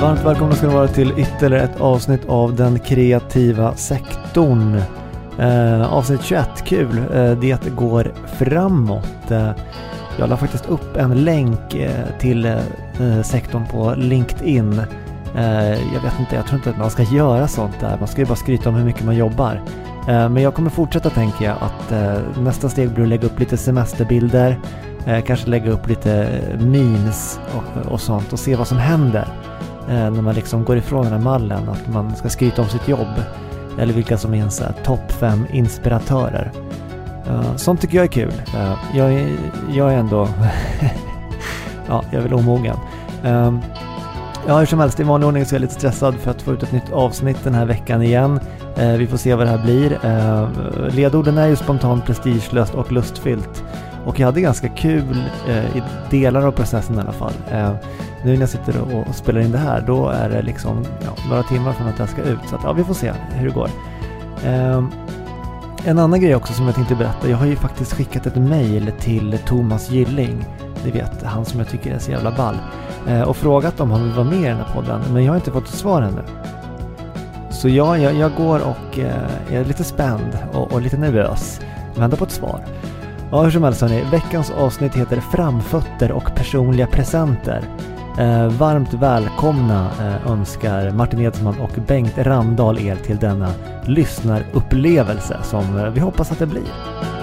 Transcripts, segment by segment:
Varmt välkomna ska ni vara till ytterligare ett avsnitt av den kreativa sektorn. Eh, avsnitt 21, kul. Eh, det går framåt. Eh, jag la faktiskt upp en länk eh, till eh, eh, sektorn på LinkedIn. Eh, jag vet inte, jag tror inte att man ska göra sånt där. Man ska ju bara skryta om hur mycket man jobbar. Eh, men jag kommer fortsätta tänker jag att eh, nästa steg blir att lägga upp lite semesterbilder. Eh, kanske lägga upp lite memes och, och sånt och se vad som händer när man liksom går ifrån den här mallen att man ska skryta om sitt jobb. Eller vilka som är ens topp fem inspiratörer. Sånt tycker jag är kul. Jag, är, jag är ändå... ja, jag är väl omogen. Ja, hur som helst, i vanlig ordning så är jag lite stressad för att få ut ett nytt avsnitt den här veckan igen. Eh, vi får se vad det här blir. Eh, ledorden är ju spontant, prestigelöst och lustfyllt. Och jag hade ganska kul eh, i delar av processen i alla fall. nu när jag sitter och, spelar in det här, då är det liksom ja, några timmar från att jag ska ut. Så att, ja, vi får se hur det går. Ehm, en annan grej också som jag tänkte berätta. Jag har ju faktiskt skickat ett mail till Thomas Gylling. Ni vet, han som jag tycker är så jävla ball. Och frågat om han vill vara med i den här podden. Men jag har inte fått svar ännu. Så ja, jag, jag går och eh, är lite spänd och, och lite nervös. Väntar på ett svar. Ja, hur som helst hörni. Veckans avsnitt heter Framfötter och personliga presenter. Eh, varmt välkomna eh, önskar Martin Edsman och Bengt Ramdahl er till denna lyssnarupplevelse som eh, vi hoppas att det blir.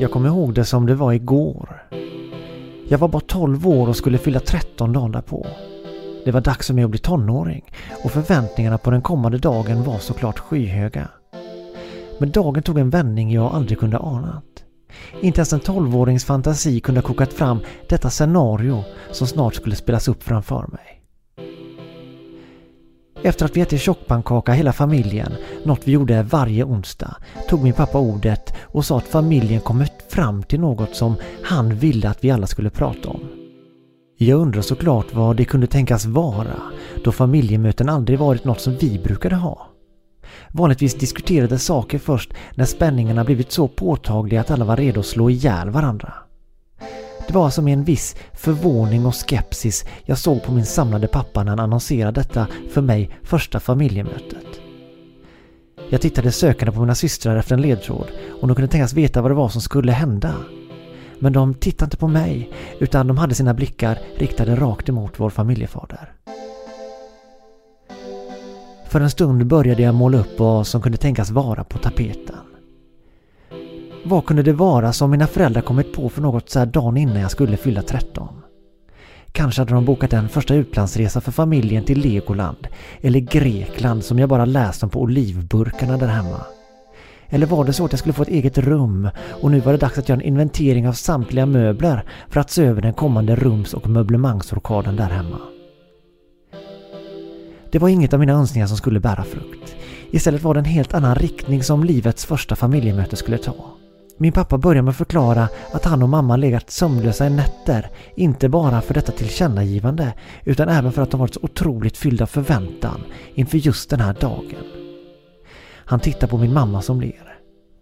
Jag kommer ihåg det som det var igår. Jag var bara 12 år och skulle fylla 13 dagen därpå. Det var dags för mig att bli tonåring och förväntningarna på den kommande dagen var såklart skyhöga. Men dagen tog en vändning jag aldrig kunde anat. Inte ens en 12-årings fantasi kunde ha kokat fram detta scenario som snart skulle spelas upp framför mig. Efter att vi ätit tjockpannkaka hela familjen, något vi gjorde varje onsdag, tog min pappa ordet och sa att familjen kommit fram till något som han ville att vi alla skulle prata om. Jag undrar såklart vad det kunde tänkas vara, då familjemöten aldrig varit något som vi brukade ha. Vanligtvis diskuterades saker först när spänningarna blivit så påtagliga att alla var redo att slå ihjäl varandra. Det var som en viss förvåning och skepsis jag såg på min samlade pappa när han annonserade detta för mig första familjemötet. Jag tittade sökande på mina systrar efter en ledtråd och de kunde tänkas veta vad det var som skulle hända. Men de tittade inte på mig utan de hade sina blickar riktade rakt emot vår familjefader. För en stund började jag måla upp vad som kunde tänkas vara på tapeten. Vad kunde det vara som mina föräldrar kommit på för något så här dagen innan jag skulle fylla 13? Kanske hade de bokat en första utlandsresa för familjen till Legoland eller Grekland som jag bara läst om på olivburkarna där hemma. Eller var det så att jag skulle få ett eget rum och nu var det dags att göra en inventering av samtliga möbler för att se över den kommande rums och möblemangsorkaden där hemma. Det var inget av mina önskningar som skulle bära frukt. Istället var det en helt annan riktning som livets första familjemöte skulle ta. Min pappa börjar med att förklara att han och mamma legat sömnlösa i nätter, inte bara för detta tillkännagivande utan även för att de varit så otroligt fyllda av förväntan inför just den här dagen. Han tittar på min mamma som ler.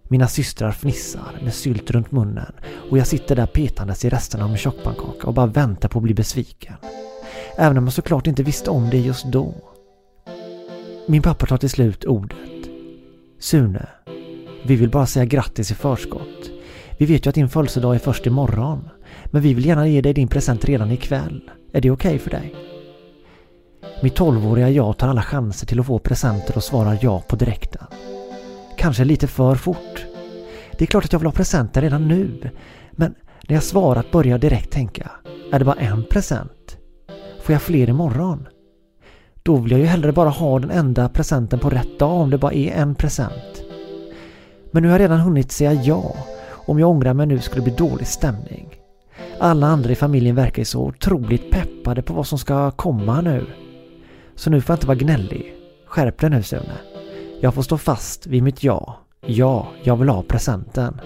Mina systrar fnissar med sylt runt munnen och jag sitter där petandes i resterna av min tjockpannkaka och bara väntar på att bli besviken. Även om jag såklart inte visste om det just då. Min pappa tar till slut ordet. Sune, vi vill bara säga grattis i förskott. Vi vet ju att din födelsedag är först imorgon. Men vi vill gärna ge dig din present redan ikväll. Är det okej okay för dig? Mitt tolvåriga jag tar alla chanser till att få presenter och svarar ja på direkten. Kanske lite för fort. Det är klart att jag vill ha presenter redan nu. Men när jag svarat börjar jag direkt tänka. Är det bara en present? Får jag fler imorgon? Då vill jag ju hellre bara ha den enda presenten på rätt dag om det bara är en present. Men nu har jag redan hunnit säga ja. Om jag ångrar mig nu skulle det bli dålig stämning. Alla andra i familjen verkar ju så otroligt peppade på vad som ska komma nu. Så nu får jag inte vara gnällig. Skärp dig nu Sune. Jag får stå fast vid mitt ja. Ja, jag vill ha presenten.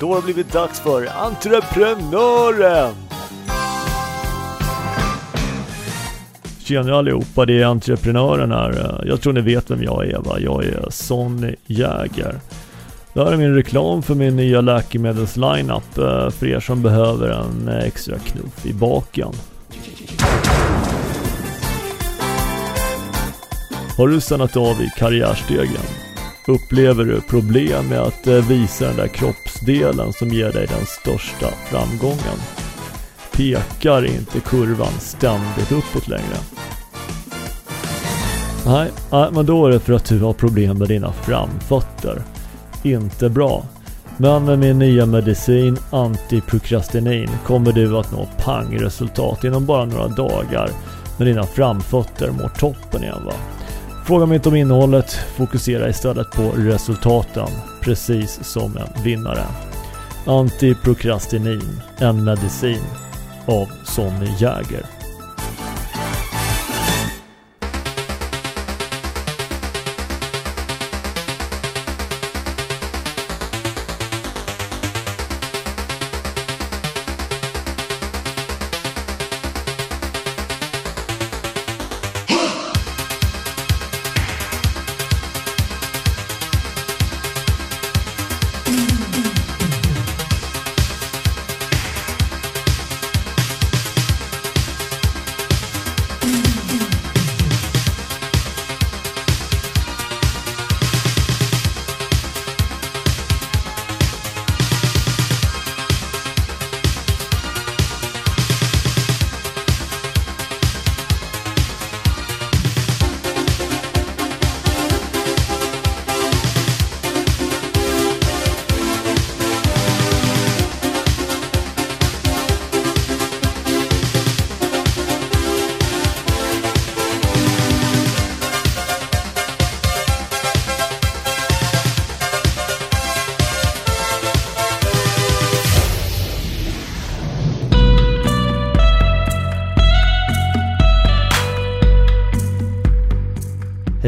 Då har det blivit dags för Entreprenören! Tjena allihopa, det är Entreprenören här. Jag tror ni vet vem jag är va? Jag är Sonny Jäger. Det här är min reklam för min nya läkemedelslineup eh, för er som behöver en extra knuff i baken. Har du stannat av i karriärstegen? Upplever du problem med att eh, visa den där kroppsdelen som ger dig den största framgången? Pekar inte kurvan ständigt uppåt längre? Nej, nej, men då är det för att du har problem med dina framfötter. Inte bra. Men med min nya medicin antiprokrastinin kommer du att nå pangresultat inom bara några dagar när dina framfötter mår toppen igen va. Fråga mig inte om innehållet, fokusera istället på resultaten, precis som en vinnare. Antiprokrastinin, en medicin av Sonny Jäger.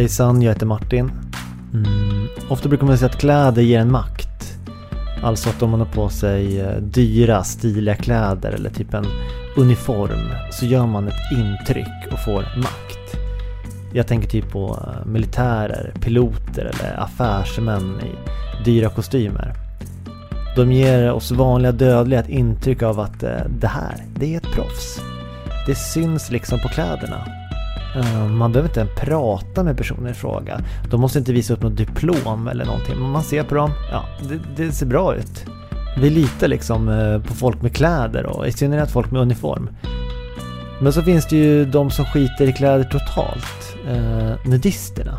Hejsan, jag heter Martin. Mm, ofta brukar man säga att kläder ger en makt. Alltså att om man har på sig eh, dyra, stiliga kläder eller typ en uniform så gör man ett intryck och får makt. Jag tänker typ på eh, militärer, piloter eller affärsmän i dyra kostymer. De ger oss vanliga dödliga ett intryck av att eh, det här, det är ett proffs. Det syns liksom på kläderna. Eh, man behöver inte prata med personen i fråga. De måste inte visa upp något diplom eller någonting. Men man ser på dem, ja, det, det ser bra ut. Vi litar liksom eh, på folk med kläder och i synnerhet folk med uniform. Men så finns det ju de som skiter i kläder totalt. Eh, nudisterna.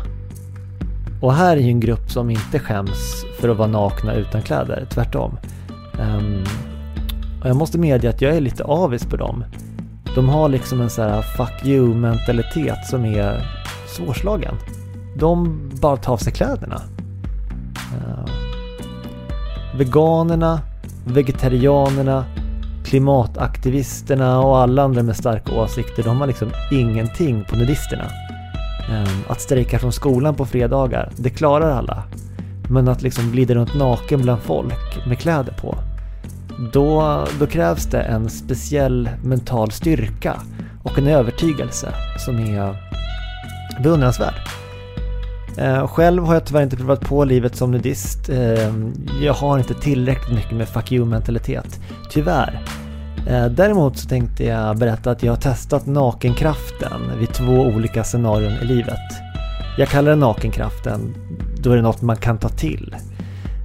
Och här är ju en grupp som inte skäms för att vara nakna utan kläder, tvärtom. Um, och jag måste medge att jag är lite avis på dem. De har liksom en sån här fuck you mentalitet som är svårslagen. De bara tar av sig kläderna. Uh, veganerna, vegetarianerna, klimataktivisterna och alla andra med starka åsikter, de har liksom ingenting på nudisterna. Uh, att strejka från skolan på fredagar, det klarar alla. Men att liksom glida runt naken bland folk med kläder på, då, då krävs det en speciell mental styrka och en övertygelse som är beundransvärd. Eh, själv har jag tyvärr inte provat på livet som nudist. Eh, jag har inte tillräckligt mycket med fuck you-mentalitet. Tyvärr. Eh, däremot så tänkte jag berätta att jag har testat nakenkraften vid två olika scenarion i livet. Jag kallar det nakenkraften, då är det något man kan ta till.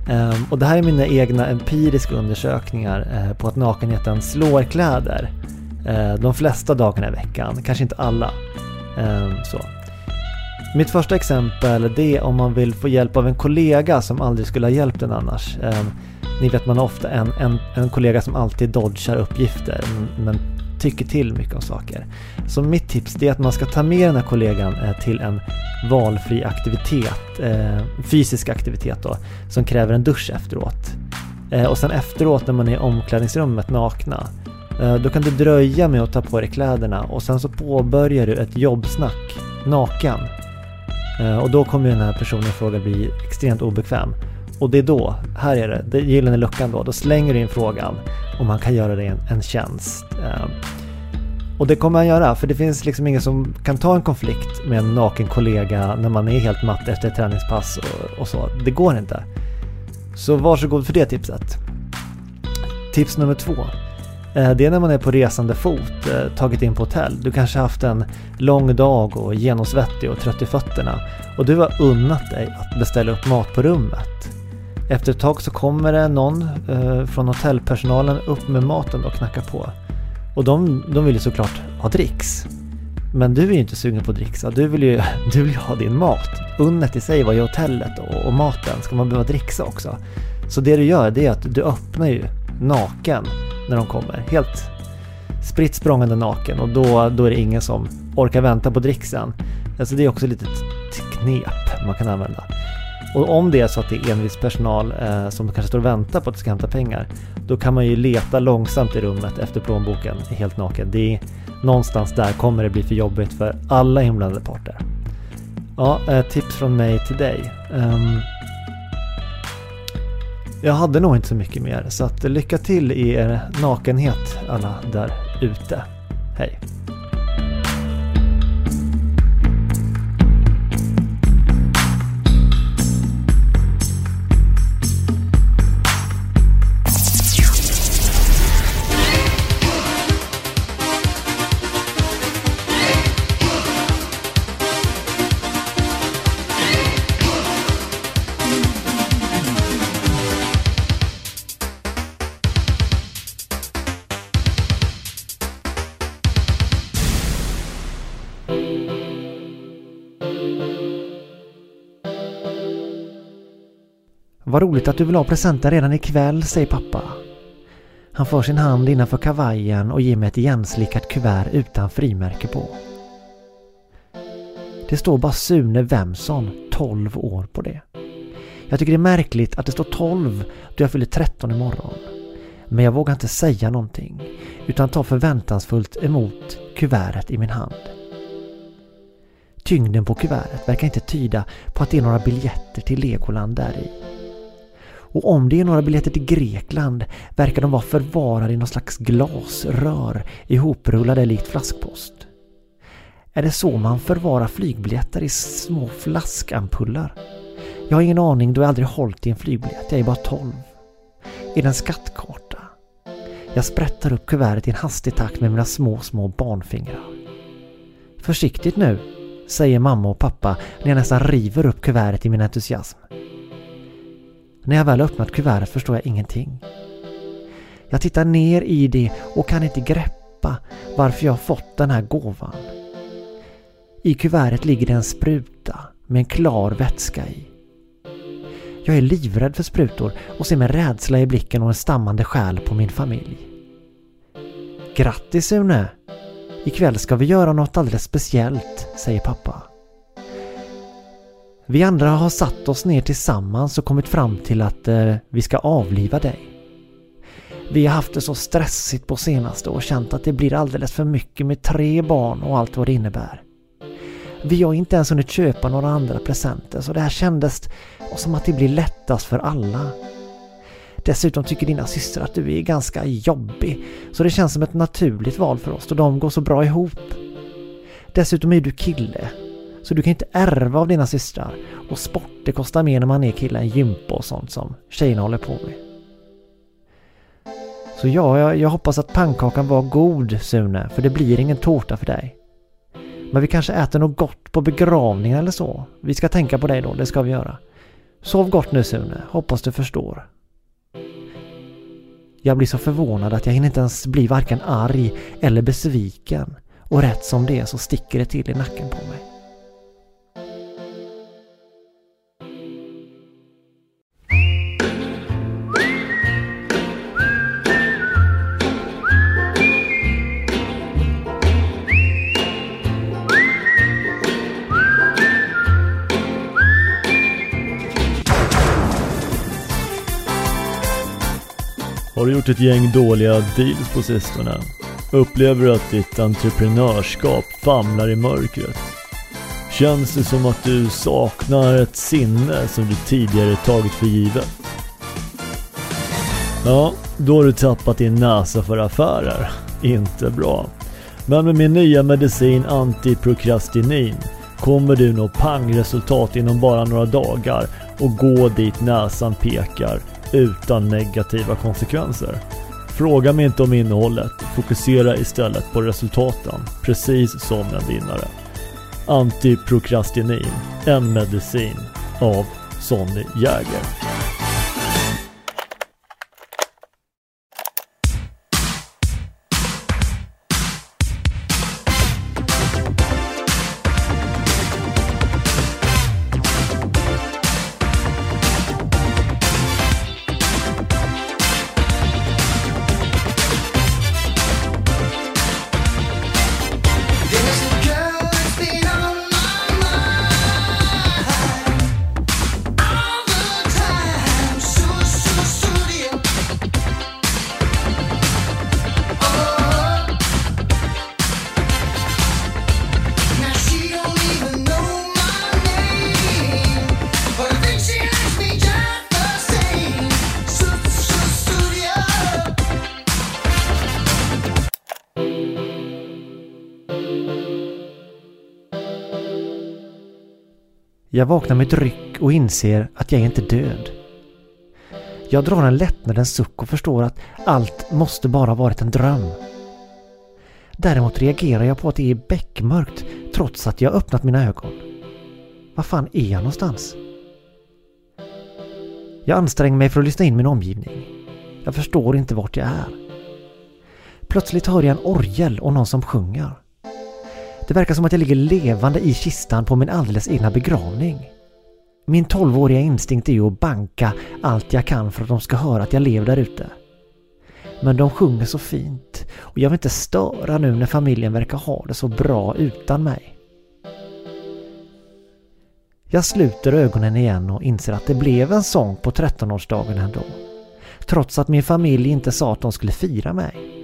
Ehm, och det här är mina egna empiriska undersökningar eh, på att nakenheten slår kläder. Eh, de flesta dagarna i veckan, kanske inte alla. Ehm, så. Mitt första exempel det är om man vill få hjälp av en kollega som aldrig skulle ha hjälpt en annars. Ehm, ni vet man har ofta en, en, en kollega som alltid dodgar uppgifter men tycker till mycket om saker. Så mitt tips är att man ska ta med den här kollegan eh, till en valfri aktivitet, eh, fysisk aktivitet då, som kräver en dusch efteråt. Eh, och sen efteråt när man är i omklädningsrummet nakna, då kan du dröja med att ta på dig kläderna och sen så påbörjar du ett jobbsnack naken. Och då kommer den här personen i fråga bli extremt obekväm. Och det är då, här är det, det gyllene luckan då, då slänger du in frågan om han kan göra dig en, en tjänst. Ehm, och det kommer han göra, för det finns liksom ingen som kan ta en konflikt med en naken kollega när man är helt matt efter ett träningspass och, och så. Det går inte. Så varsågod för det tipset. Tips nummer två. Eh, det är när man är på resande fot, eh, tagit in på hotell. Du kanske haft en lång dag och genomsvettig och trött i fötterna och du har unnat dig att beställa upp mat på rummet. Efter ett tag så kommer det någon eh, från hotellpersonalen upp med maten och knackar på. Och de, de vill ju såklart ha dricks. Men du är ju inte sugen på dricksa, du vill ju, du vill ju ha din mat. Unnet i sig var ju hotellet och, och maten, ska man behöva dricksa också? Så det du gör det är att du öppnar ju naken när de kommer. Helt spritt språngande naken och då, då är det ingen som orkar vänta på dricksen. Alltså det är också ett litet knep man kan använda. Och om det är så att det är envis personal eh, som kanske står och väntar på att du ska hämta pengar, då kan man ju leta långsamt i rummet efter plånboken helt naken. Det är någonstans där kommer det bli för jobbigt för alla inblandade parter. Ja, eh, tips från mig till dig. Um, jag hade nog inte så mycket mer, så att lycka till i er nakenhet alla där ute. Hej! Vad roligt att du vill ha presenten redan ikväll, säger pappa. Han för sin hand innanför kavajen och ger mig ett igenslickat kuvert utan frimärke på. Det står bara Sune Wemson, 12 år på det. Jag tycker det är märkligt att det står 12 då jag fyller 13 imorgon. Men jag vågar inte säga någonting utan tar förväntansfullt emot kuvertet i min hand. Tyngden på kuvertet verkar inte tyda på att det är några biljetter till Legoland där i. Och om det är några biljetter till Grekland verkar de vara förvarade i någon slags glasrör ihoprullade likt flaskpost. Är det så man förvarar flygbiljetter i små flaskampullar? Jag har ingen aning då jag aldrig hållit i en flygbiljett, jag är bara 12. Är det en skattkarta? Jag sprättar upp kuvertet i en hastig takt med mina små, små barnfingrar. Försiktigt nu, säger mamma och pappa när jag nästan river upp kuvertet i min entusiasm. När jag väl öppnat kuvertet förstår jag ingenting. Jag tittar ner i det och kan inte greppa varför jag fått den här gåvan. I kuvertet ligger det en spruta med en klar vätska i. Jag är livrädd för sprutor och ser med rädsla i blicken och en stammande själ på min familj. Grattis Sune! Ikväll ska vi göra något alldeles speciellt, säger pappa. Vi andra har satt oss ner tillsammans och kommit fram till att eh, vi ska avliva dig. Vi har haft det så stressigt på senaste och känt att det blir alldeles för mycket med tre barn och allt vad det innebär. Vi har inte ens hunnit köpa några andra presenter så det här kändes som att det blir lättast för alla. Dessutom tycker dina systrar att du är ganska jobbig så det känns som ett naturligt val för oss då de går så bra ihop. Dessutom är du kille så du kan inte ärva av dina systrar. Och sport, det kostar mer när man är kille än gympa och sånt som tjejerna håller på med. Så ja, jag, jag hoppas att pannkakan var god Sune, för det blir ingen tårta för dig. Men vi kanske äter något gott på begravningen eller så. Vi ska tänka på dig då, det ska vi göra. Sov gott nu Sune, hoppas du förstår. Jag blir så förvånad att jag hinner inte ens bli varken arg eller besviken. Och rätt som det är så sticker det till i nacken på mig. Har du gjort ett gäng dåliga deals på sistone? Upplever du att ditt entreprenörskap famlar i mörkret? Känns det som att du saknar ett sinne som du tidigare tagit för givet? Ja, då har du tappat din näsa för affärer. Inte bra. Men med min nya medicin antiprokrastinin kommer du nå pangresultat inom bara några dagar och gå dit näsan pekar utan negativa konsekvenser. Fråga mig inte om innehållet, fokusera istället på resultaten, precis som en vinnare. Antiprokrastinin, en medicin av Sonny Jäger. Jag vaknar med ett ryck och inser att jag är inte död. Jag drar en lättnadens suck och förstår att allt måste bara varit en dröm. Däremot reagerar jag på att det är beckmörkt trots att jag öppnat mina ögon. Var fan är jag någonstans? Jag anstränger mig för att lyssna in min omgivning. Jag förstår inte vart jag är. Plötsligt hör jag en orgel och någon som sjunger. Det verkar som att jag ligger levande i kistan på min alldeles egna begravning. Min tolvåriga instinkt är ju att banka allt jag kan för att de ska höra att jag lever där ute. Men de sjunger så fint och jag vill inte störa nu när familjen verkar ha det så bra utan mig. Jag sluter ögonen igen och inser att det blev en sång på 13-årsdagen ändå. Trots att min familj inte sa att de skulle fira mig.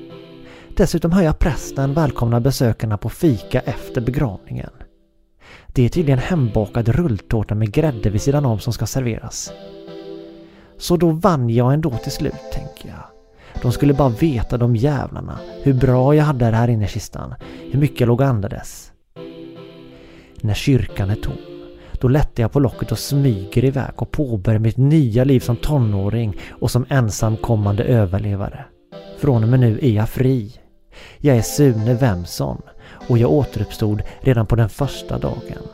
Dessutom hör jag prästen välkomna besökarna på fika efter begravningen. Det är tydligen hembakad rulltårta med grädde vid sidan om som ska serveras. Så då vann jag ändå till slut, tänker jag. De skulle bara veta de jävlarna hur bra jag hade det här inne i kistan, hur mycket jag låg och andades. När kyrkan är tom, då lättar jag på locket och smyger iväg och påbörjar mitt nya liv som tonåring och som ensamkommande överlevare. Från och med nu är jag fri. Jag är Sune Wemson och jag återuppstod redan på den första dagen.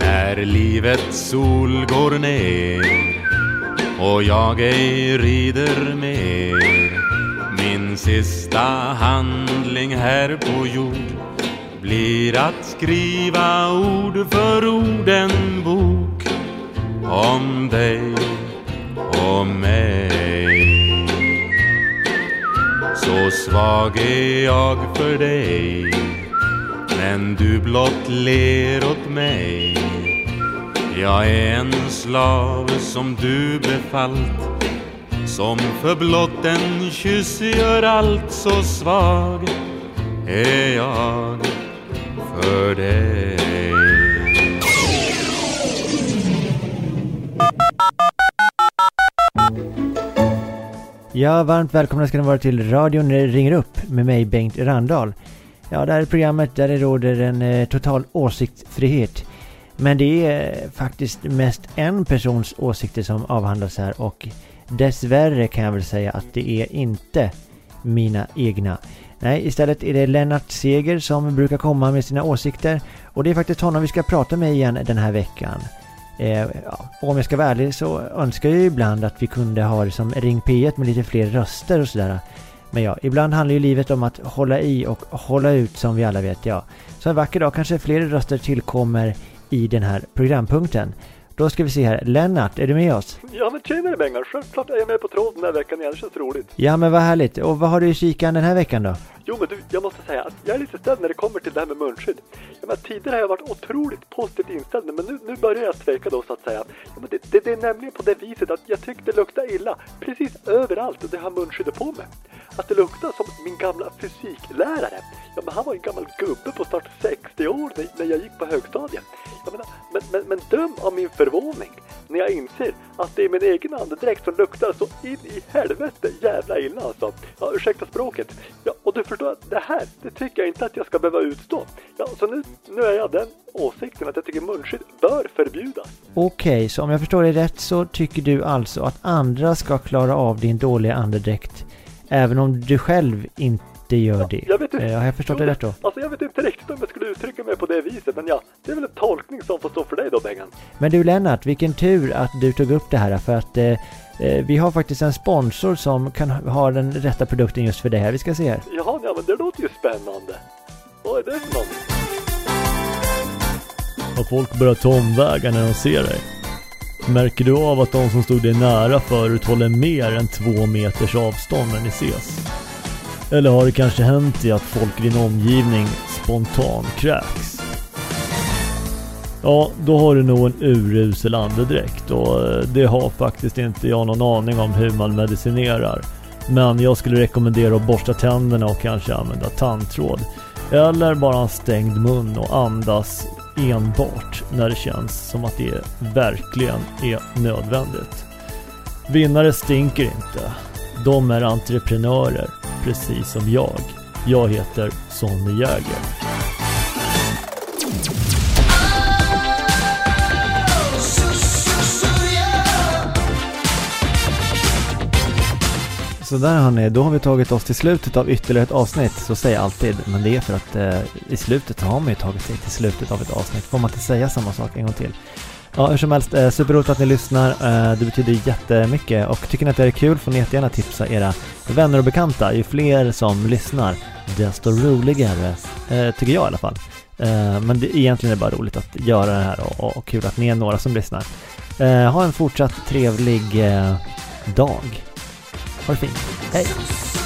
När livets sol går ner och jag ej rider mer min sista handling här på jord blir att skriva ord för ord en bok om dig och mig. Så svag är jag för dig men du blott ler åt mig. Jag är en slav som du befallt som för blott en kyss gör allt så svag är jag för dig Ja, varmt välkomna ska ni vara till radion ringer upp med mig Bengt Randahl. Ja, det här är programmet där det råder en eh, total åsiktsfrihet. Men det är eh, faktiskt mest en persons åsikter som avhandlas här och dessvärre kan jag väl säga att det är inte mina egna. Nej, istället är det Lennart Seger som brukar komma med sina åsikter och det är faktiskt honom vi ska prata med igen den här veckan. Eh, ja, om jag ska vara ärlig så önskar jag ju ibland att vi kunde ha det som Ring P1 med lite fler röster och sådär. Men ja, ibland handlar ju livet om att hålla i och hålla ut som vi alla vet, ja. Så en vacker dag kanske fler röster tillkommer i den här programpunkten. Då ska vi se här. Lennart, är du med oss? Ja men tjenare Bengan, självklart är jag med på tråden den här veckan igen, det känns roligt. Ja men vad härligt. Och vad har du i kikan den här veckan då? Jo men du, jag måste säga att jag är lite ställd när det kommer till det här med munskydd. Jag menar, tidigare har jag varit otroligt positivt inställd men nu, nu börjar jag tveka då så att säga. Ja, men det, det, det är nämligen på det viset att jag tyckte det luktade illa precis överallt det har munskyddet på mig. Att det luktar som min gamla fysiklärare. Ja men han var en gammal gubbe på snart 60 år när, när jag gick på högstadiet. Jag menar, men, men, men döm av min förvåning när jag inser att det är min egen andedräkt som luktar så in i helvete jävla illa alltså. Ja, ursäkta språket. Ja, och du förstår att det här, det tycker jag inte att jag ska behöva utstå. Ja, så nu, nu är jag den åsikten att jag tycker munskydd bör förbjudas. Okej, så om jag förstår dig rätt så tycker du alltså att andra ska klara av din dåliga andedräkt även om du själv inte gör det? jag vet inte. Eh, har jag förstått det rätt då? Alltså jag vet inte riktigt om jag skulle uttrycka mig på det viset, men ja, det är väl en tolkning som får stå för dig då Bengan. Men du Lennart, vilken tur att du tog upp det här för att eh, eh, vi har faktiskt en sponsor som kan ha den rätta produkten just för det här. Vi ska se här. Jaha, ja men det låter ju spännande. Vad är det för något? Har folk börjat ta omvägar när de ser dig? Märker du av att de som stod dig nära förut håller mer än två meters avstånd när ni ses? Eller har det kanske hänt i att folk i din omgivning spontan kräks? Ja, då har du nog en urusel andedräkt och eh, det har faktiskt inte jag någon aning om hur man medicinerar. Men jag skulle rekommendera att borsta tänderna och kanske använda tandtråd. Eller bara en stängd mun och andas enbart när det känns som att det verkligen är nödvändigt. Vinnare stinker inte. De är entreprenörer, precis som jag. Jag heter Sonny Jäger. Så där hörni, då har vi tagit oss till slutet av ytterligare ett avsnitt. Så säger jag alltid, men det är för att eh, i slutet har man ju tagit sig till slutet av ett avsnitt. Får man inte säga samma sak en gång till? Ja, hur som helst, eh, superroligt att ni lyssnar. Eh, det betyder jättemycket och tycker ni att det är kul får ni jättegärna tipsa era vänner och bekanta. Ju fler som lyssnar, desto roligare, eh, tycker jag i alla fall. Eh, men det, egentligen är det bara roligt att göra det här och, och, och kul att ni är några som lyssnar. Eh, ha en fortsatt trevlig eh, dag. Ha det fint. Hej!